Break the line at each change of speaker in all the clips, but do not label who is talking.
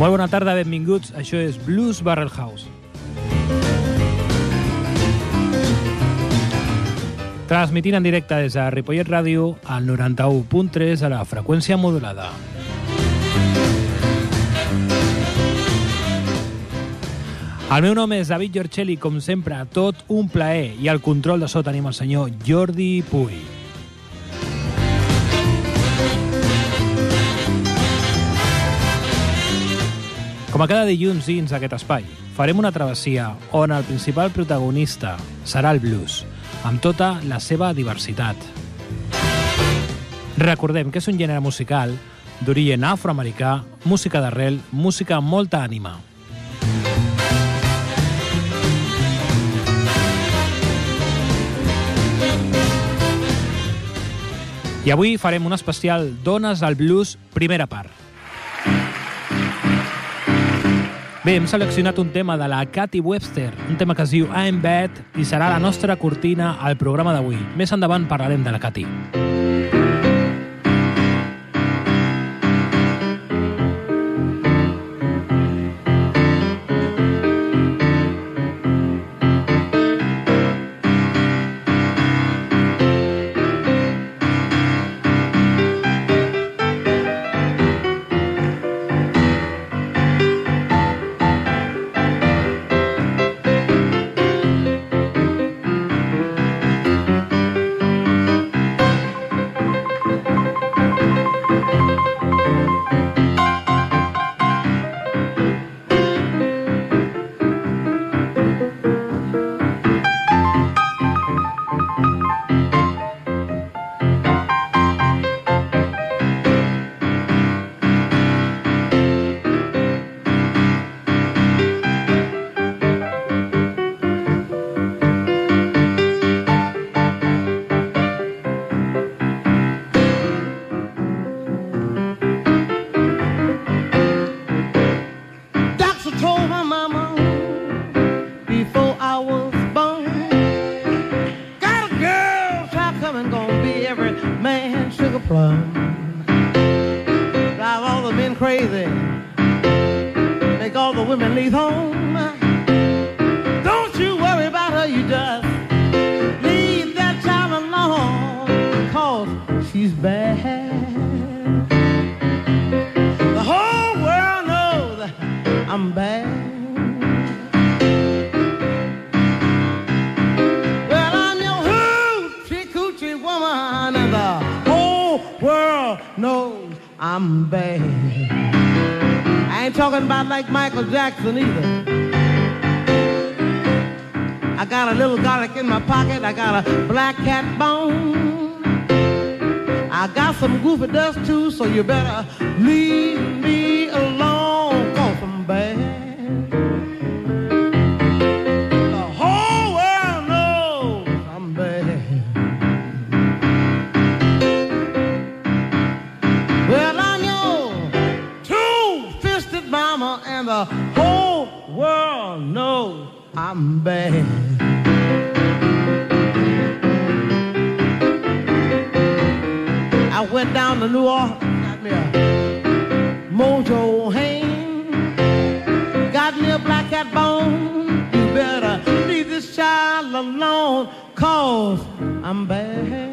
Molt bona tarda, benvinguts. Això és Blues Barrel House. Transmitint en directe des de Ripollet Ràdio al 91.3 a la freqüència modulada. El meu nom és David Giorcelli, com sempre, tot un plaer, i al control de so tenim el senyor Jordi Puy. Com a cada dilluns dins d'aquest espai, farem una travessia on el principal protagonista serà el blues, amb tota la seva diversitat. Recordem que és un gènere musical d'origen afroamericà, música d'arrel, música amb molta ànima. I avui farem un especial Dones al Blues, primera part. Bé, hem seleccionat un tema de la Cathy Webster, un tema que es diu I'm Bad i serà la nostra cortina al programa d'avui. Més endavant parlarem de la Cathy.
Doctor got a black cat bone. I got some goofy dust too, so you better leave me Orleans, got me a mojo hand, got me a black cat bone. You better leave this child alone, cause I'm bad.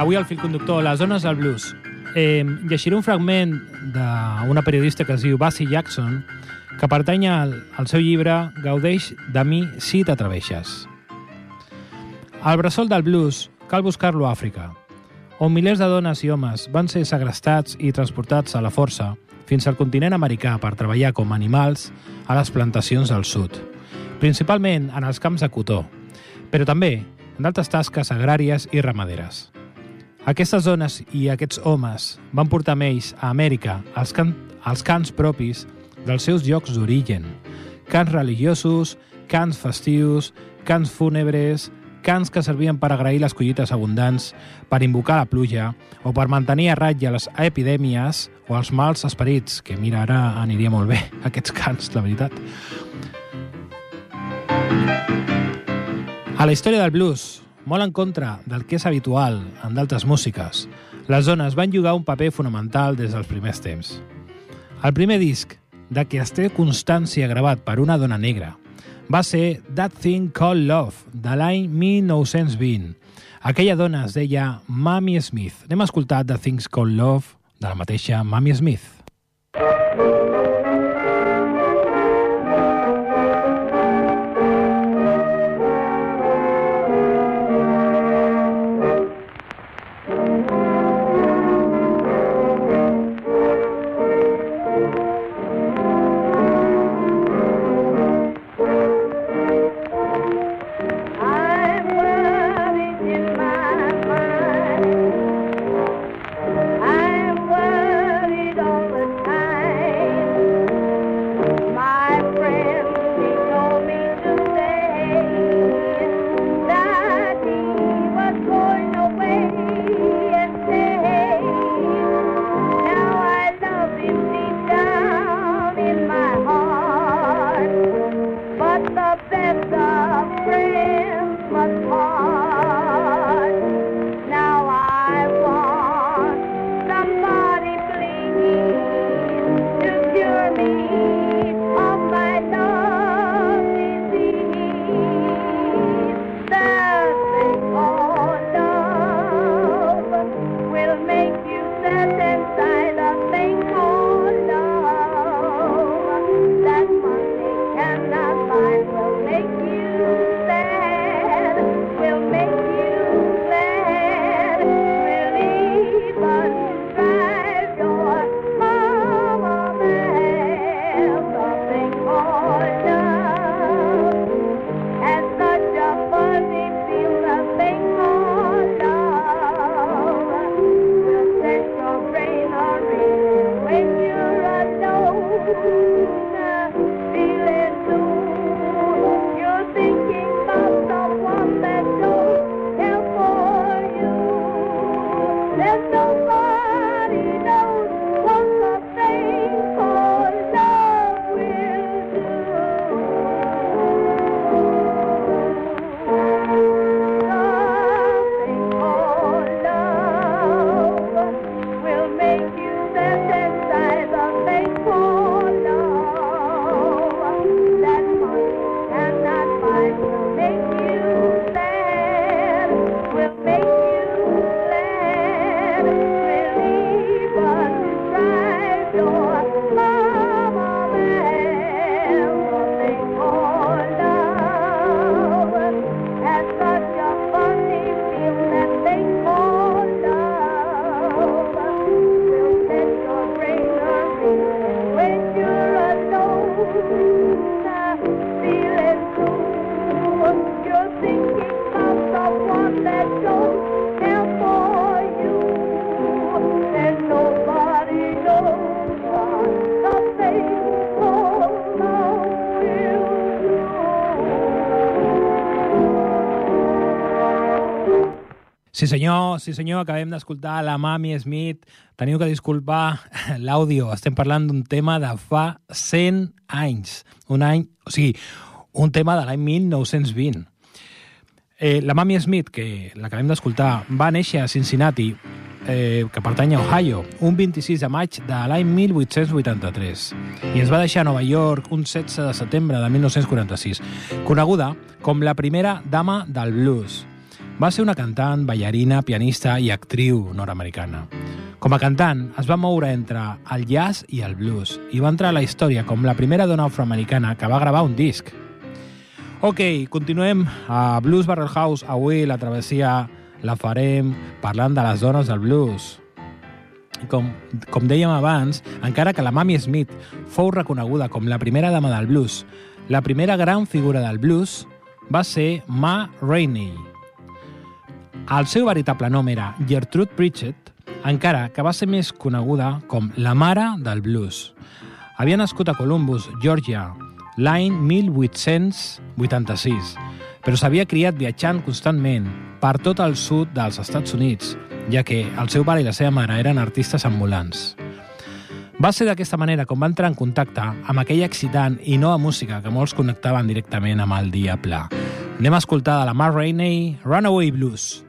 Avui al fil conductor, les dones del blues. Eh, llegiré un fragment d'una periodista que es diu Bassie Jackson, que pertany al, al seu llibre Gaudeix de mi si t'atreveixes. Al bressol del blues cal buscar-lo a Àfrica, on milers de dones i homes van ser segrestats i transportats a la força fins al continent americà per treballar com animals a les plantacions del sud, principalment en els camps de cotó, però també en d'altres tasques agràries i ramaderes. Aquestes dones i aquests homes van portar amb ells a Amèrica els, can els cants propis
dels seus llocs d'origen. Cants religiosos, cants festius, cants fúnebres, cants que servien per agrair les collites abundants, per invocar la pluja o per mantenir a ratlla les epidèmies o els mals esperits, que mira, ara aniria molt bé, aquests cants, la veritat. A la història del blues, molt en contra del que és habitual en d'altres músiques, les dones van jugar un paper fonamental des dels primers temps. El primer disc de què es té constància gravat per una dona negra va ser That Thing Called Love, de l'any 1920. Aquella dona es deia Mami Smith. Anem a escoltar The Things Called Love de la mateixa Mami Smith. Senyor, sí senyor, acabem d'escoltar la Mami Smith. Teniu que disculpar l'àudio, estem parlant d'un tema de fa 100 anys. Un any, o sigui, un tema de l'any 1920. Eh, la Mami Smith, que l'acabem d'escoltar, va néixer a Cincinnati, eh, que pertany a Ohio, un 26 de maig de l'any 1883 i es va deixar a Nova York un 16 de setembre de 1946, coneguda com la primera dama del blues. Va ser una cantant, ballarina, pianista i actriu nord-americana. Com a cantant, es va moure entre el jazz i el blues i va entrar a la història com la primera dona afroamericana que va gravar un disc. Ok, continuem a Blues Barrel House. Avui la travessia la farem parlant de les dones del blues. Com, com dèiem abans, encara que la Mami Smith fou reconeguda com la primera dama del blues, la primera gran figura del blues va ser Ma Rainey. El seu veritable nom era Gertrude Pritchett, encara que va ser més coneguda com la mare del blues.
Havia nascut a Columbus, Georgia, l'any 1886, però s'havia criat viatjant constantment per tot el sud dels Estats Units, ja que el seu pare i la seva mare eren artistes ambulants. Va ser d'aquesta manera com va entrar en contacte amb aquella excitant i nova música que molts connectaven directament amb el dia pla. Anem a escoltar de la Mar Rainey, Runaway Blues.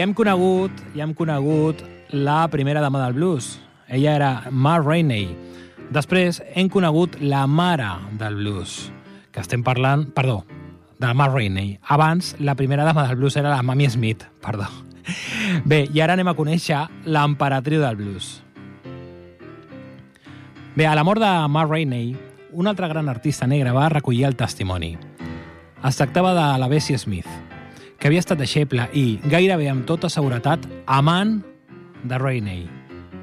Ja hem conegut, ja hem conegut la primera dama del blues. Ella era Mar Rainey. Després hem conegut la mare del blues, que estem parlant, perdó, de Mar Rainey. Abans, la primera dama del blues era la Mami Smith, perdó. Bé, i ara anem a conèixer l'emperatriu del blues. Bé, a la mort de Mar Rainey, un altre gran artista negre va recollir el testimoni. Es tractava de la Bessie Smith, que havia estat deixeble i, gairebé amb tota seguretat, amant de Rainey.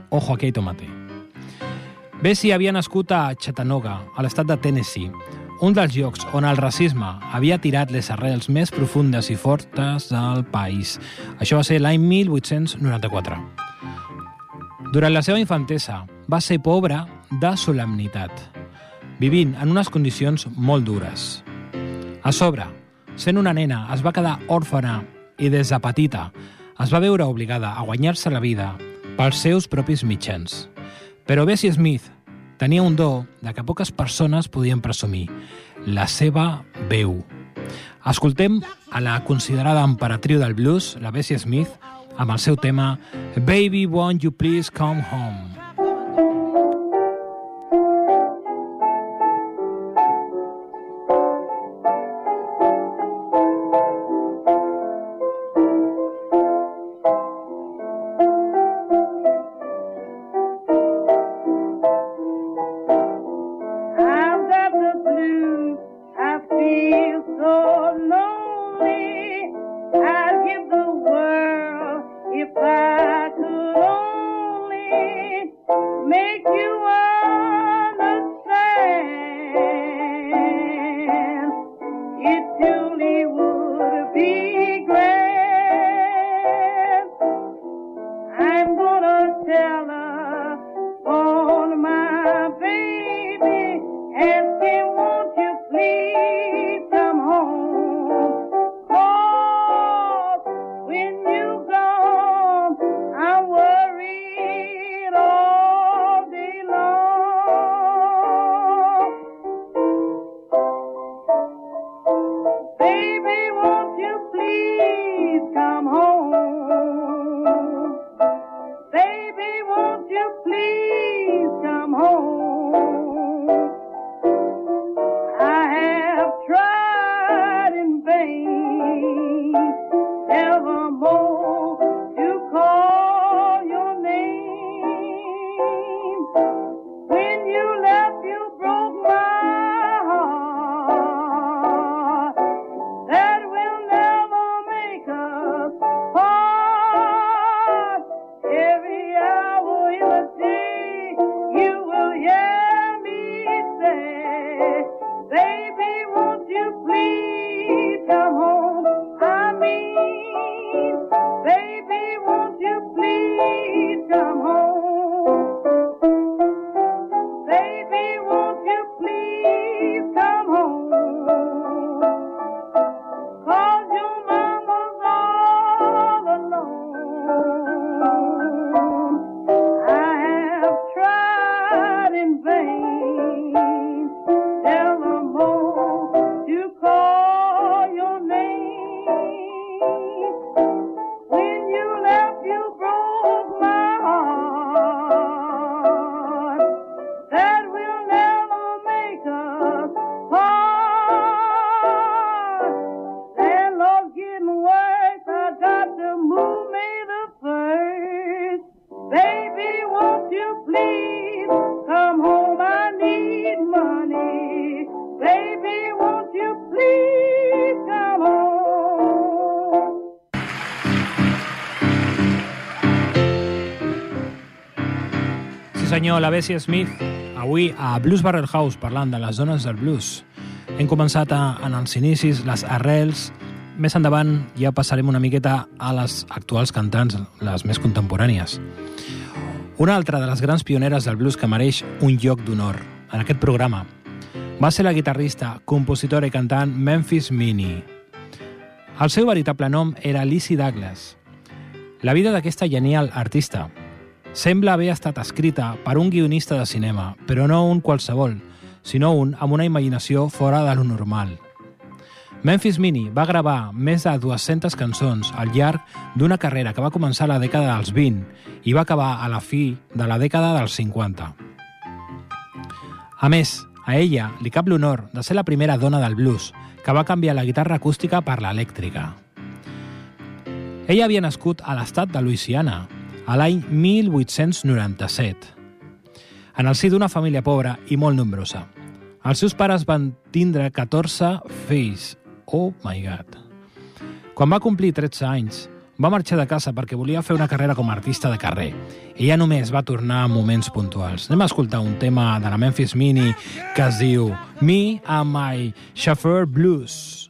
Ojo aquí, tomate. Bessie havia nascut a Chattanooga, a l'estat de Tennessee, un dels llocs on el racisme havia tirat les arrels més profundes i fortes del país. Això va ser l'any 1894. Durant la seva infantesa va ser pobra de solemnitat, vivint en unes condicions molt dures. A sobre, sent una nena, es va quedar òrfana i des de petita es va veure obligada a guanyar-se la vida pels seus propis mitjans. Però Bessie Smith tenia un do de que poques persones podien presumir, la seva veu. Escoltem a la considerada emperatriu del blues, la Bessie Smith, amb el seu tema Baby, won't you please come home? Senyor, la Bessie Smith, avui a Blues Barrel House parlant de les dones del blues. Hem començat a, en els inicis, les arrels, més endavant ja passarem una miqueta a les actuals cantants, les més contemporànies. Una altra de les grans pioneres del blues que mereix un lloc d'honor en aquest programa va ser la guitarrista, compositora i cantant Memphis Minnie. El seu veritable nom era Lizzie Douglas. La vida d'aquesta genial artista sembla haver estat escrita per un guionista de cinema, però no un qualsevol, sinó un amb una imaginació fora de lo normal. Memphis Minnie va gravar més de 200 cançons al llarg d'una carrera que va començar a la dècada dels 20 i va acabar a la fi de la dècada dels 50. A més, a ella li cap l'honor de ser la primera dona del blues que va canviar la guitarra acústica per l'elèctrica. Ella havia nascut a l'estat de Louisiana, a l'any 1897, en el si d'una família pobra i molt nombrosa. Els seus pares van tindre 14 fills. Oh my god. Quan va complir 13 anys, va marxar de casa perquè volia fer una carrera com a artista de carrer. I ja només va tornar a moments puntuals. Anem a escoltar un tema de la Memphis Mini que es diu Me and My Chauffeur Blues.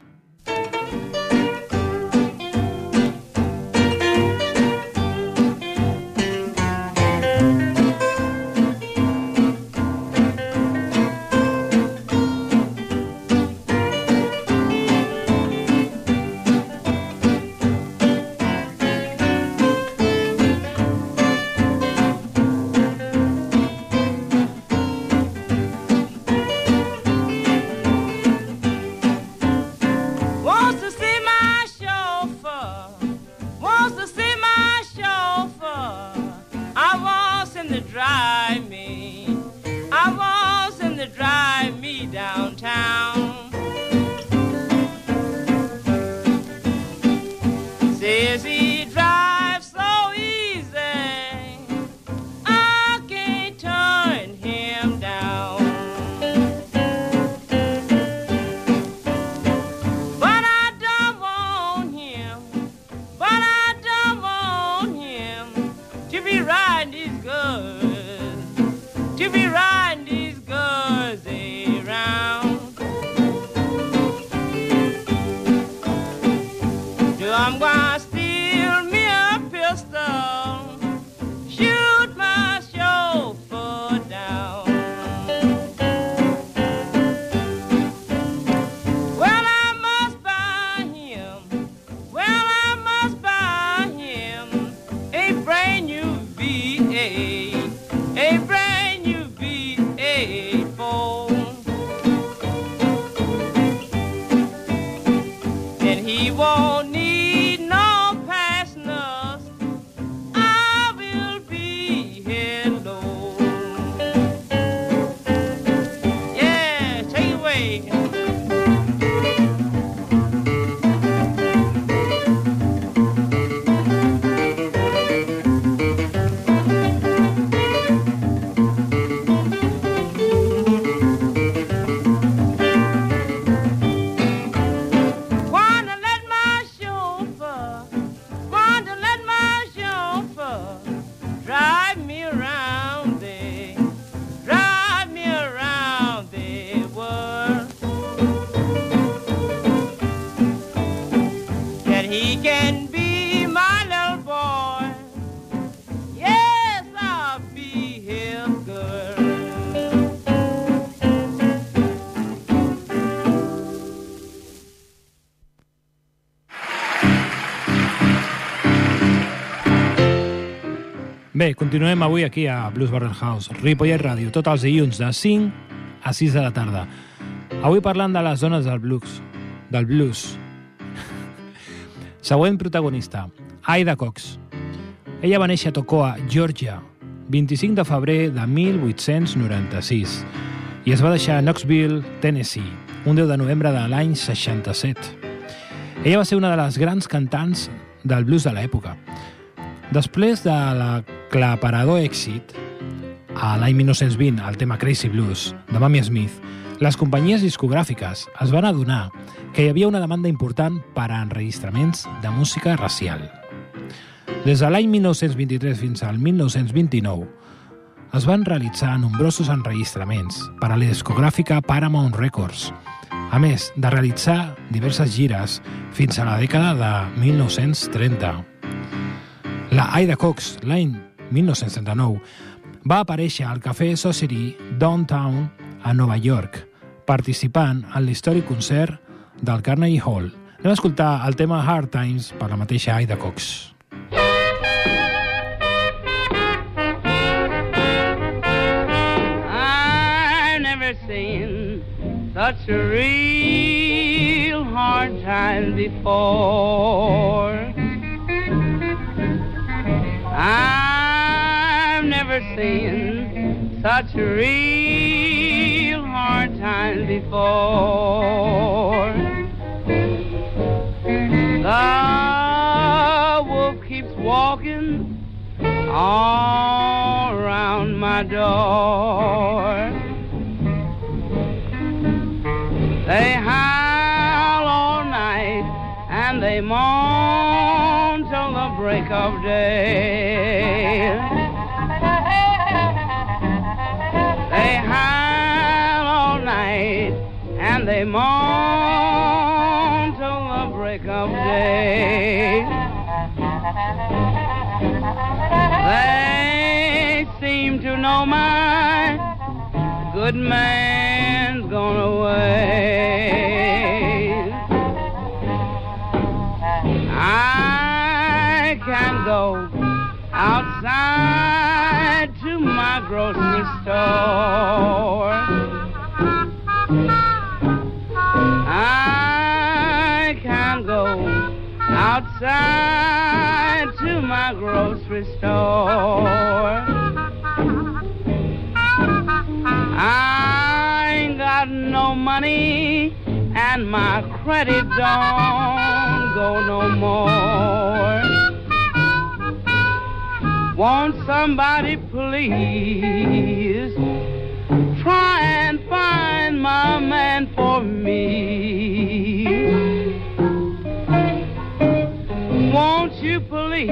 all need.
Continuem avui aquí a Blues Barrel House, Ripollet Ràdio, tots els dilluns de 5 a 6 de la tarda. Avui parlant de les zones del blues. Del blues. Següent protagonista, Aida Cox. Ella va néixer a Tocoa, Georgia, 25 de febrer de 1896 i es va deixar a Knoxville, Tennessee, un 10 de novembre de l'any 67. Ella va ser una de les grans cantants del blues de l'època. Després de l'aclaparador èxit, a l'any 1920 el tema Crazy Blues de Mamie Smith, les companyies discogràfiques es van adonar que hi havia una demanda important per a enregistraments de música racial. Des de l'any 1923 fins al 1929 es van realitzar nombrosos enregistraments per a la discogràfica Paramount Records, a més de realitzar diverses gires fins a la dècada de 1930. La Aida Cox, l'any 1939, va aparèixer al Cafè Society Downtown a Nova York, participant en l'històric concert del Carnegie Hall. Anem a escoltar el tema Hard Times per la mateixa Aida Cox.
I never seen such a real hard time before. Never seen such real hard time before. The wolf keeps walking all around my door. They howl all night and they moan till the break of day. They howl all night and they mourn till the break of day. They seem to know my good man's gone away. Grocery store. I can't go outside to my grocery store. I ain't got no money and my credit don't go no more. Won't somebody please try and find my man for me? Won't you please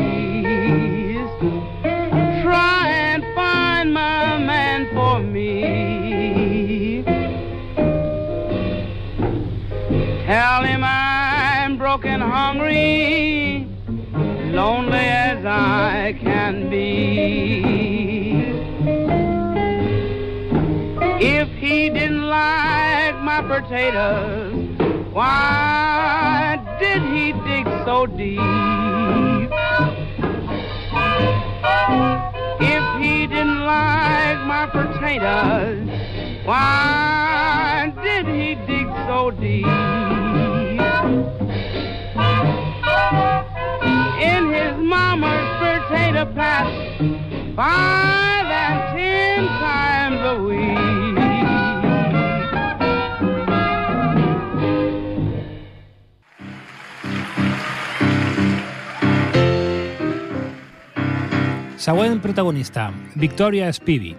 try and find my man for me? Tell him I'm broken, hungry, my potatoes, why did he dig so deep? If he didn't like my potatoes, why did he dig so deep? In his mama's potato patch, five
Següent protagonista, Victoria Spivey.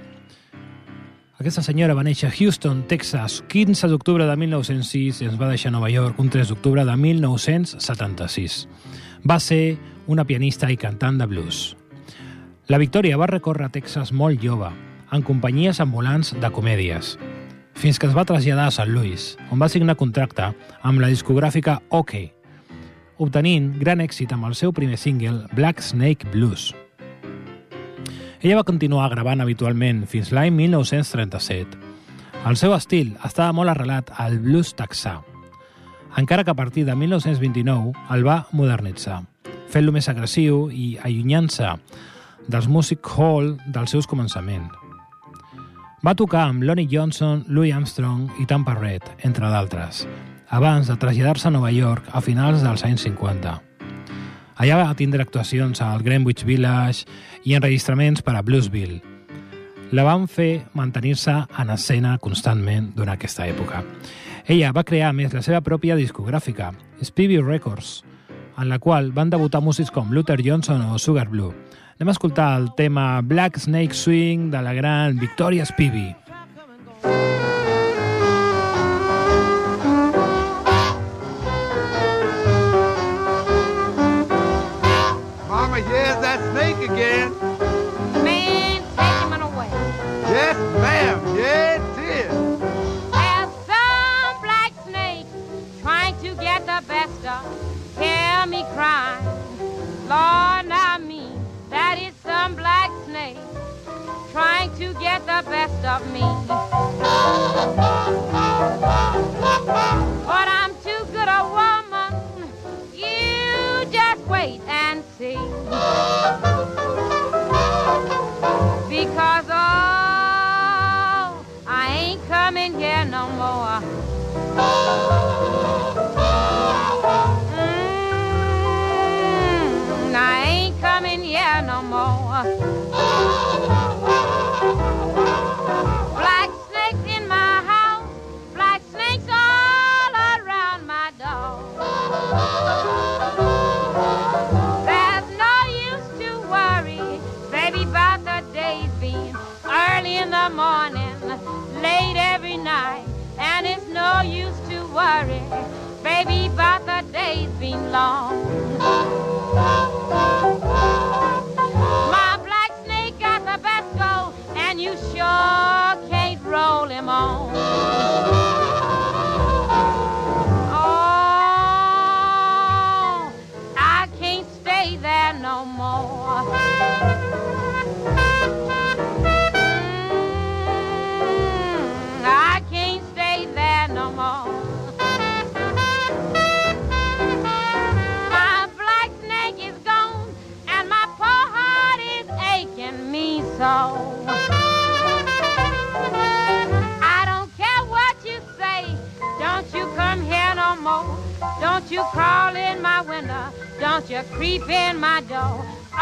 Aquesta senyora va néixer a Houston, Texas, 15 d'octubre de 1906 i ens va deixar a Nova York un 3 d'octubre de 1976. Va ser una pianista i cantant de blues. La Victoria va recórrer Texas molt jove, en companyies ambulants de comèdies, fins que es va traslladar a St. Louis, on va signar contracte amb la discogràfica OK, obtenint gran èxit amb el seu primer single, Black Snake Blues. Ella va continuar gravant habitualment fins l'any 1937. El seu estil estava molt arrelat al blues texà, encara que a partir de 1929 el va modernitzar, fent-lo més agressiu i allunyant-se dels music hall dels seus començaments. Va tocar amb Lonnie Johnson, Louis Armstrong i Tampa Red, entre d'altres, abans de traslladar-se a Nova York a finals dels anys 50. Allà va tindre actuacions al Greenwich Village i enregistraments per a Bluesville. La van fer mantenir-se en escena constantment durant aquesta època. Ella va crear, més, la seva pròpia discogràfica, Spivey Records, en la qual van debutar músics com Luther Johnson o Sugar Blue. Anem a escoltar el tema Black Snake Swing de la gran Victoria Spivey.
Mama,
about me. You creep in my door. Oh,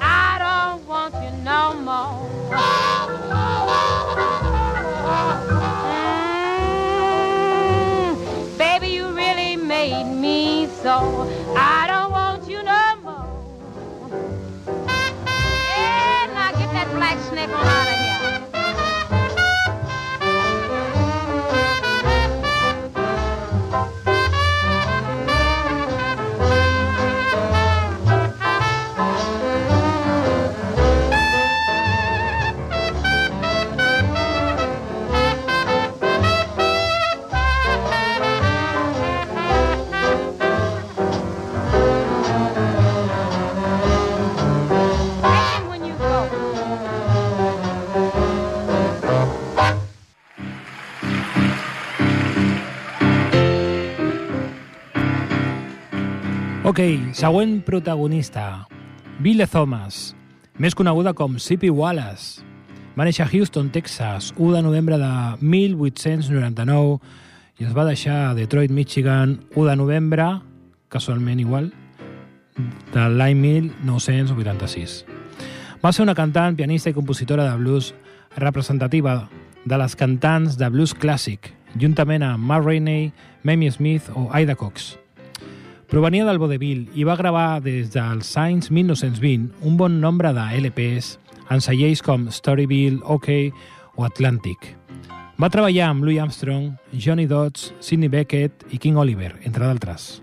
I don't want you no more. Mm, baby, you really made me so. I don't want you no more. Yeah, now get that black snake on
Ok, següent protagonista. Bill Thomas, més coneguda com Sippy Wallace. Va néixer a Houston, Texas, 1 de novembre de 1899 i es va deixar a Detroit, Michigan, 1 de novembre, casualment igual, de l'any 1986. Va ser una cantant, pianista i compositora de blues representativa de les cantants de blues clàssic, juntament amb Ma Rainey, Mamie Smith o Ida Cox. Provenia del vodevil i va gravar des dels anys 1920 un bon nombre de LPs en cellers com Storyville, OK o Atlantic. Va treballar amb Louis Armstrong, Johnny Dodds, Sidney Beckett i King Oliver, entre d'altres.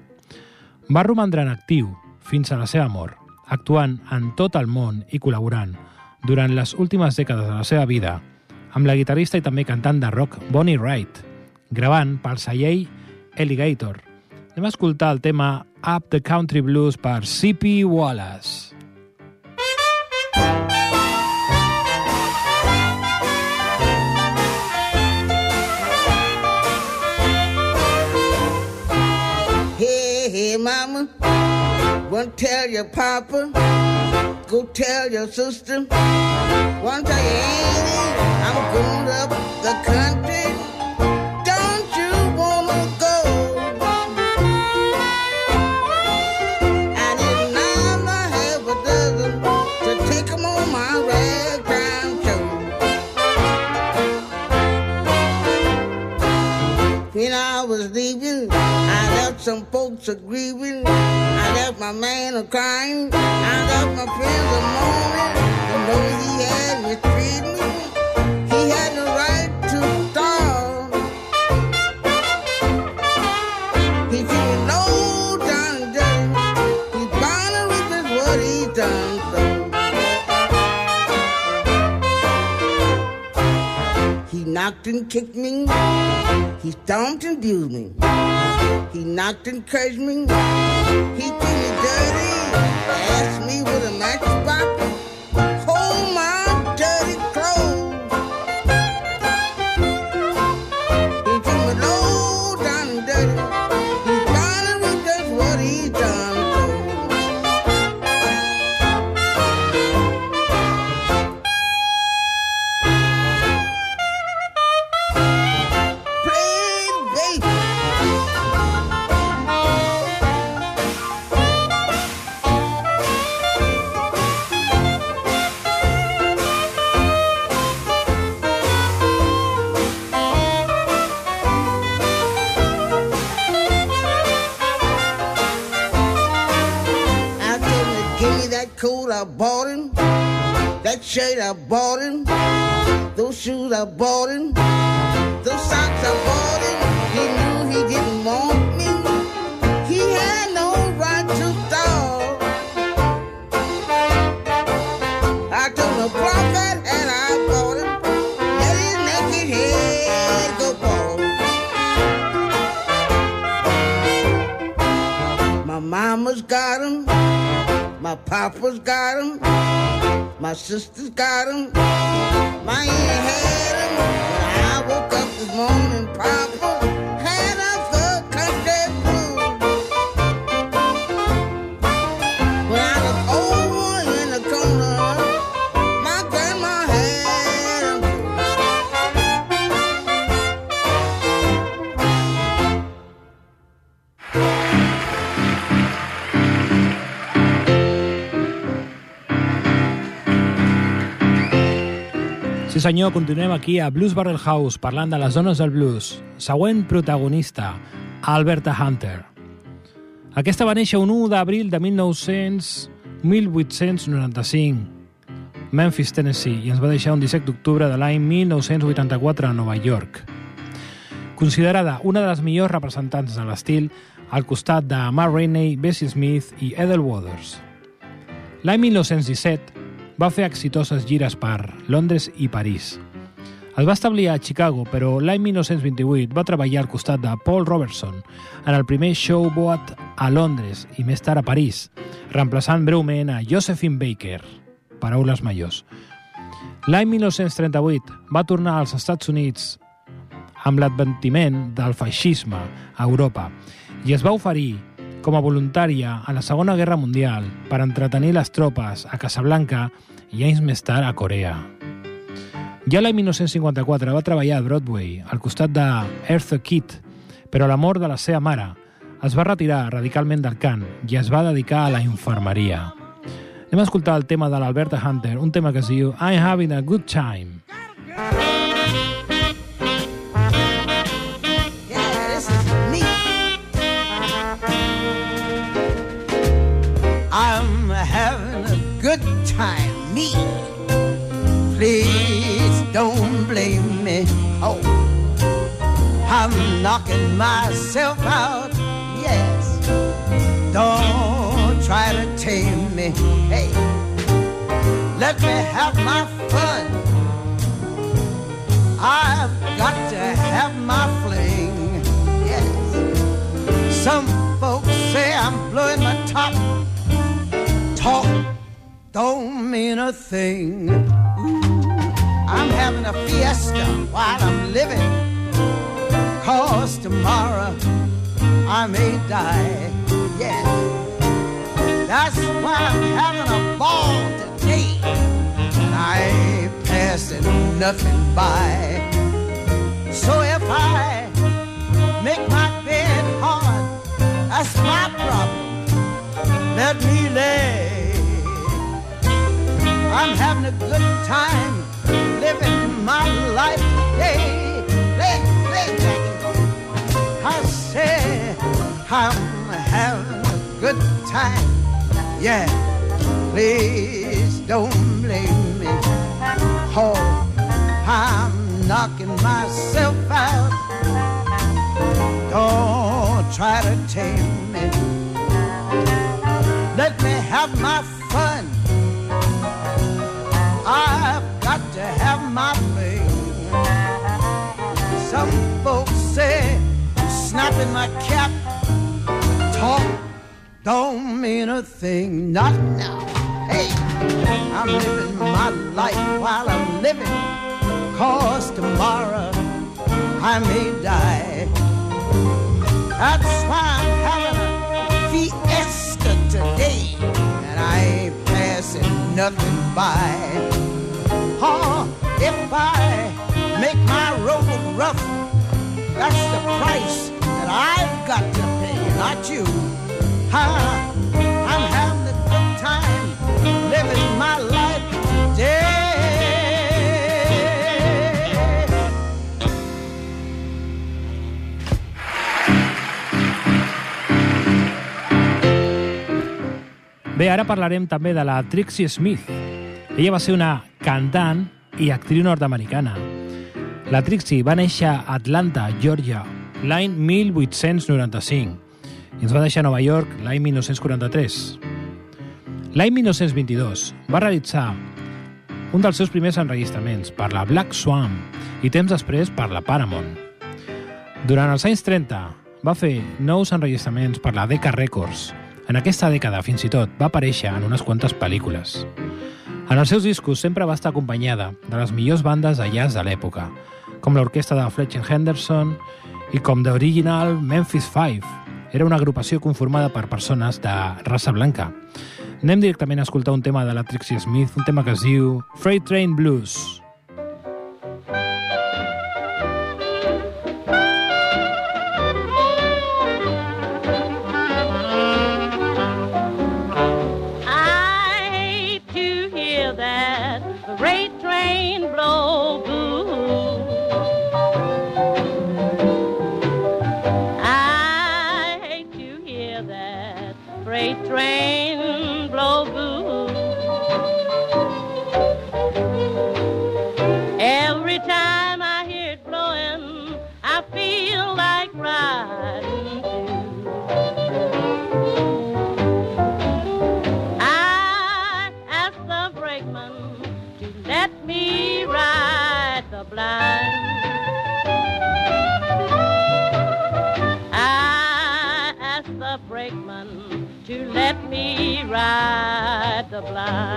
Va romandre en actiu fins a la seva mort, actuant en tot el món i col·laborant durant les últimes dècades de la seva vida amb la guitarrista i també cantant de rock Bonnie Wright, gravant pel celler Alligator. Anem a escoltar el tema Up the Country Blues per C.P. Wallace.
Hey, mama, tell your papa, go tell your sister, your auntie, I'm going up the country. Grieving. I left my man a crying. I got my friends a moaning. You know he had me. He knocked and kicked me. He stomped and abused me. He knocked and cursed me. He did me dirty.
Sí senyor, continuem aquí a Blues Barrel House parlant de les zones del blues. Següent protagonista, Alberta Hunter. Aquesta va néixer un 1 d'abril de 1900, 1895, Memphis, Tennessee, i ens va deixar un 17 d'octubre de l'any 1984 a Nova York. Considerada una de les millors representants de l'estil al costat de Ma Rainey, Bessie Smith i Ethel Waters. L'any 1917 va fer exitoses gires per Londres i París. Es va establir a Chicago, però l'any 1928 va treballar al costat de Paul Robertson en el primer showboat a Londres i més tard a París, reemplaçant breument a Josephine Baker, paraules majors. L'any 1938 va tornar als Estats Units amb l'adventiment del feixisme a Europa i es va oferir com a voluntària a la Segona Guerra Mundial per entretenir les tropes a Casablanca i anys més tard a Corea. Ja l'any 1954 va treballar a Broadway al costat de Eartha Kitt, però a la mort de la seva mare es va retirar radicalment del cant i es va dedicar a la infermeria. Anem a escoltar el tema de l'Alberta Hunter, un tema que es diu I'm having a good time.
Good time, me. Please don't blame me. Oh, I'm knocking myself out. Yes, don't try to tame me. Hey, let me have my fun. I've got to have my fling. Yes. Some don't mean a thing. I'm having a fiesta while I'm living. Cause tomorrow I may die. Yes. That's why I'm having a ball today. And I ain't passing nothing by. So if I make my bed hard, that's my problem. Let me lay. I'm having a good time living my life today. I say I'm having a good time.
Yeah, please don't blame me. Oh, I'm knocking myself out. Don't try to tame have my way. Some folks say snapping my cap talk don't mean a thing. Not now. Hey, I'm living my life while I'm living. Cause tomorrow I may die. That's why I'm having a fiesta today. And I ain't passing nothing by. If I make my road rough, that's the price that I've got to pay, not you. Huh? I'm having a good time living my life today.
Bé, ara parlarem també de la Trixie Smith. Ella va ser una cantant i actriu nord-americana. La Trixie va néixer a Atlanta, Georgia, l'any 1895 i ens va deixar a Nova York l'any 1943. L'any 1922 va realitzar un dels seus primers enregistraments per la Black Swan i temps després per la Paramount. Durant els anys 30 va fer nous enregistraments per la Decca Records. En aquesta dècada, fins i tot, va aparèixer en unes quantes pel·lícules. En els seus discos sempre va estar acompanyada de les millors bandes de jazz de l'època, com l'orquestra de Fletcher Henderson i com The Original Memphis Five. Era una agrupació conformada per persones de raça blanca. Anem directament a escoltar un tema de la Trixie Smith, un tema que es diu Freight Train Blues.
The blind.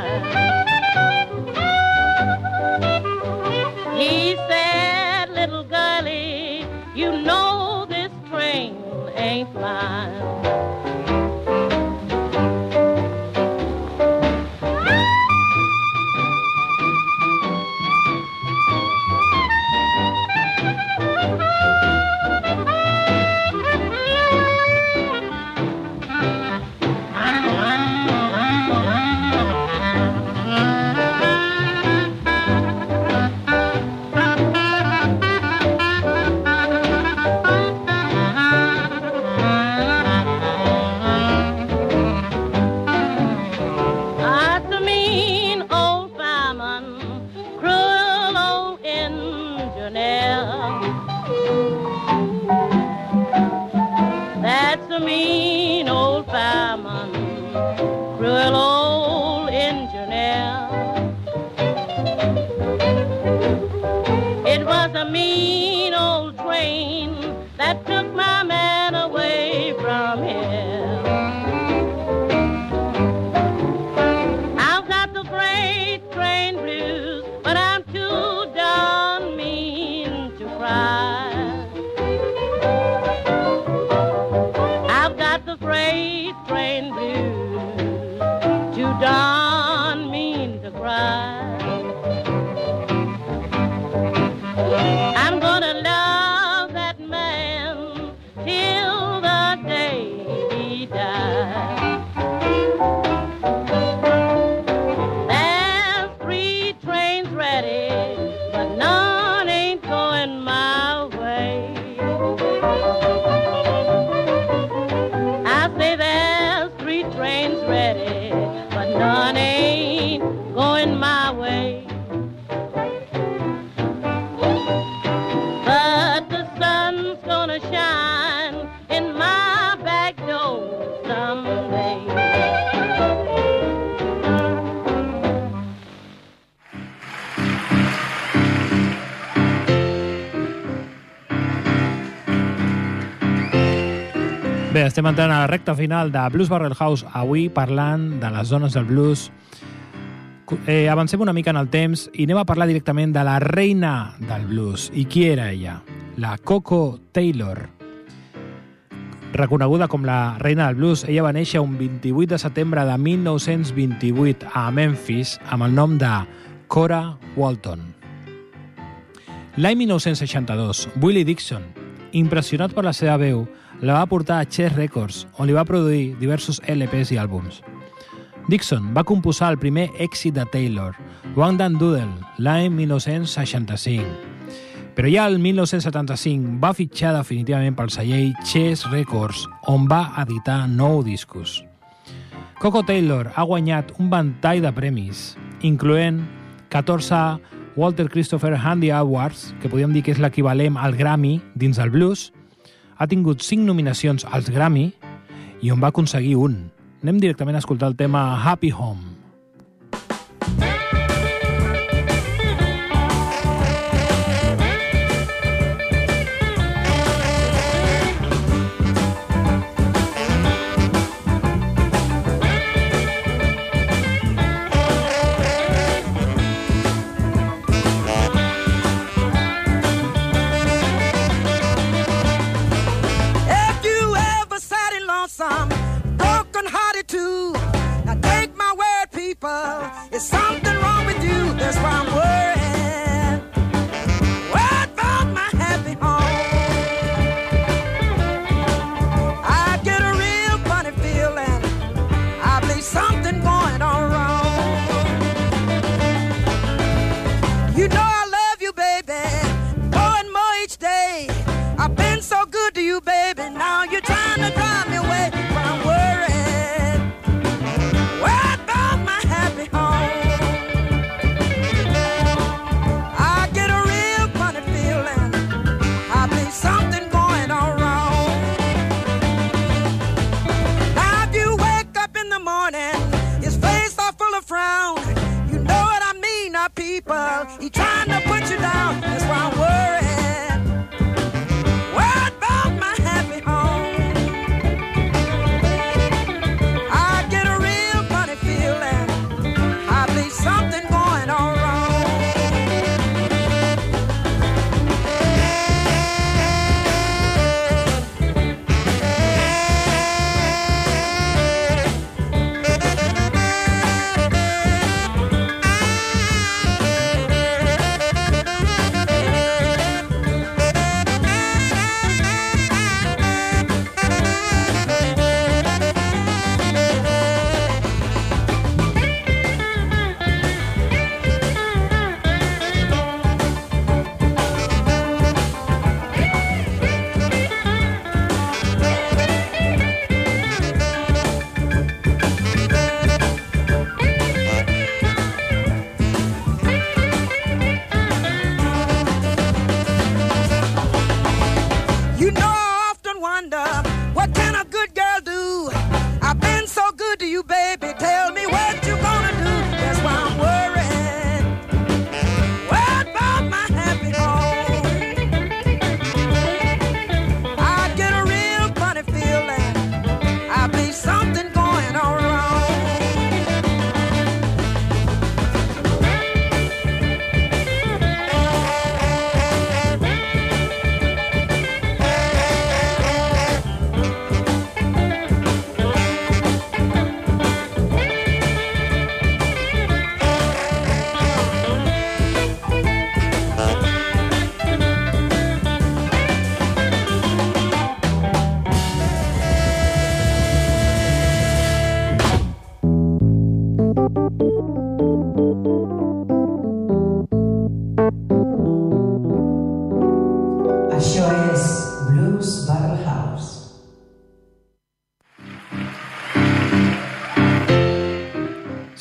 Estem entrant a la recta final de Blues Barrel House, avui parlant de les dones del blues. Eh, avancem una mica en el temps i anem a parlar directament de la reina del blues. I qui era ella? La Coco Taylor. Reconeguda com la reina del blues, ella va néixer un 28 de setembre de 1928 a Memphis amb el nom de Cora Walton. L'any 1962, Willie Dixon, impressionat per la seva veu, la va portar a Chess Records, on li va produir diversos LPs i àlbums. Dixon va composar el primer èxit de Taylor, One Dan Doodle, l'any 1965. Però ja el 1975 va fitxar definitivament pel celler Chess Records, on va editar nou discos. Coco Taylor ha guanyat un ventall de premis, incloent 14 Walter Christopher Handy Awards, que podríem dir que és l'equivalent al Grammy dins del blues, ha tingut 5 nominacions als Grammy i on va aconseguir un. Anem directament a escoltar el tema Happy Home.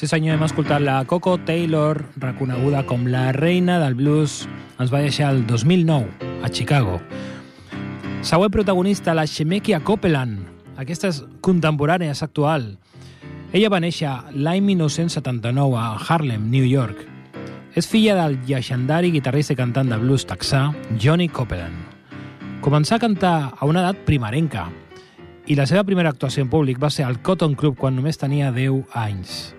Sí senyor, hem escoltat la Coco Taylor, reconeguda com la reina del blues, ens va deixar el 2009 a Chicago. Següent protagonista, la Shemekia Copeland. Aquesta és contemporània, és actual. Ella va néixer l'any 1979 a Harlem, New York. És filla del llegendari guitarrista i cantant de blues texà Johnny Copeland. Començà a cantar a una edat primerenca i la seva primera actuació en públic va ser al Cotton Club quan només tenia 10 anys.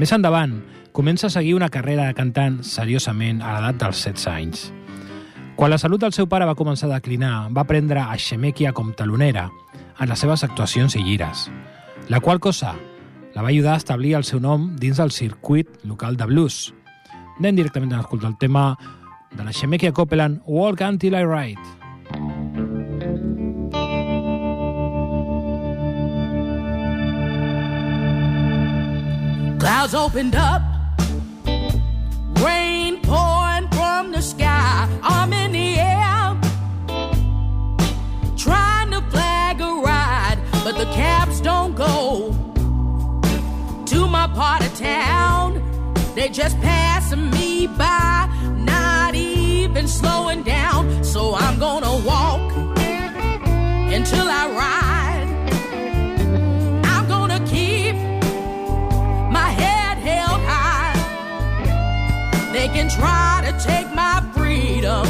Més endavant, comença a seguir una carrera de cantant seriosament a l'edat dels 16 anys. Quan la salut del seu pare va començar a declinar, va prendre a Xemequia com talonera en les seves actuacions i gires, la qual cosa la va ajudar a establir el seu nom dins del circuit local de blues. Anem directament a escoltar el tema de la Xemequia Copeland, Walk Until I Ride.
Clouds opened up, rain pouring from the sky. I'm in the air, trying to flag a ride, but the cabs don't go to my part of town. They just passing me by, not even slowing down. So I'm gonna walk until I ride. Try to take my freedom,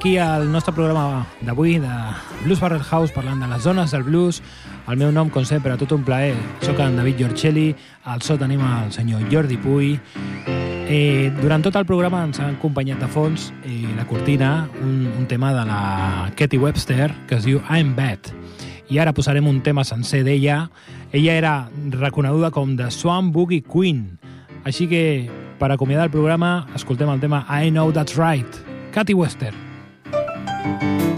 aquí al nostre programa d'avui de Blues Barrel House parlant de les zones del blues. El meu nom, com sempre, tot un plaer. Soc en David Giorcelli, al so tenim el senyor Jordi Puy. Eh, durant tot el programa ens ha acompanyat de fons eh, la cortina, un, un tema de la Katie Webster que es diu I'm Bad. I ara posarem un tema sencer d'ella. Ella era reconeguda com The Swan Boogie Queen. Així que, per acomiadar el programa, escoltem el tema I Know That's Right. Katy Wester.
Thank you.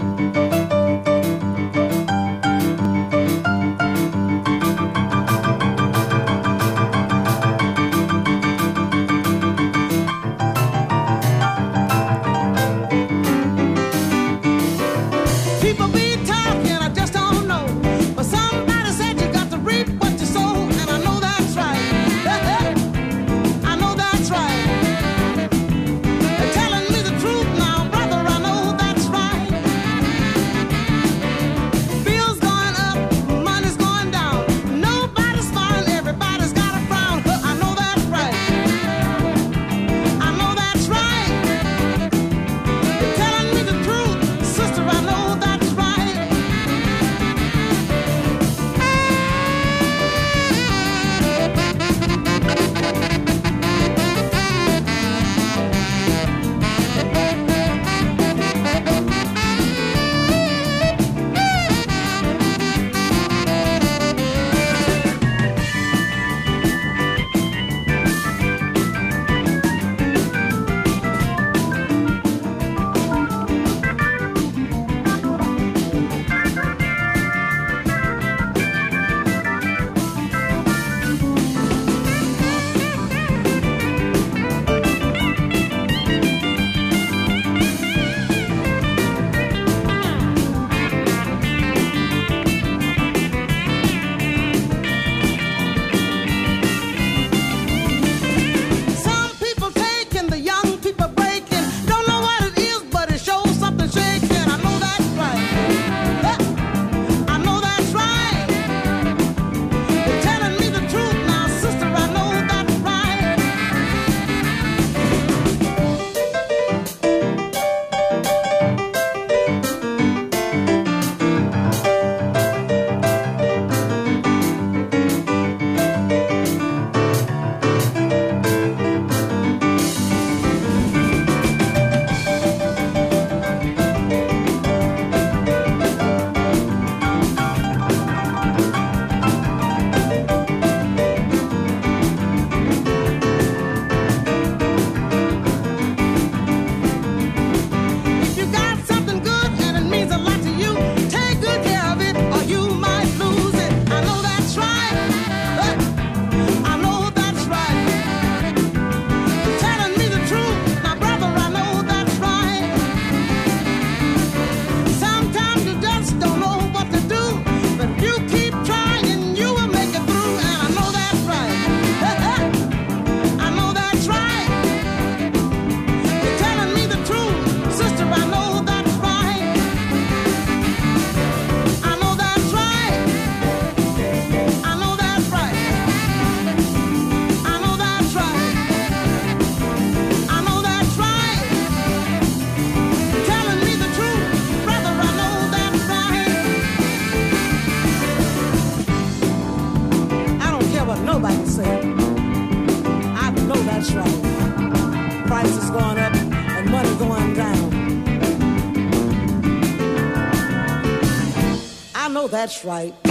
That's right.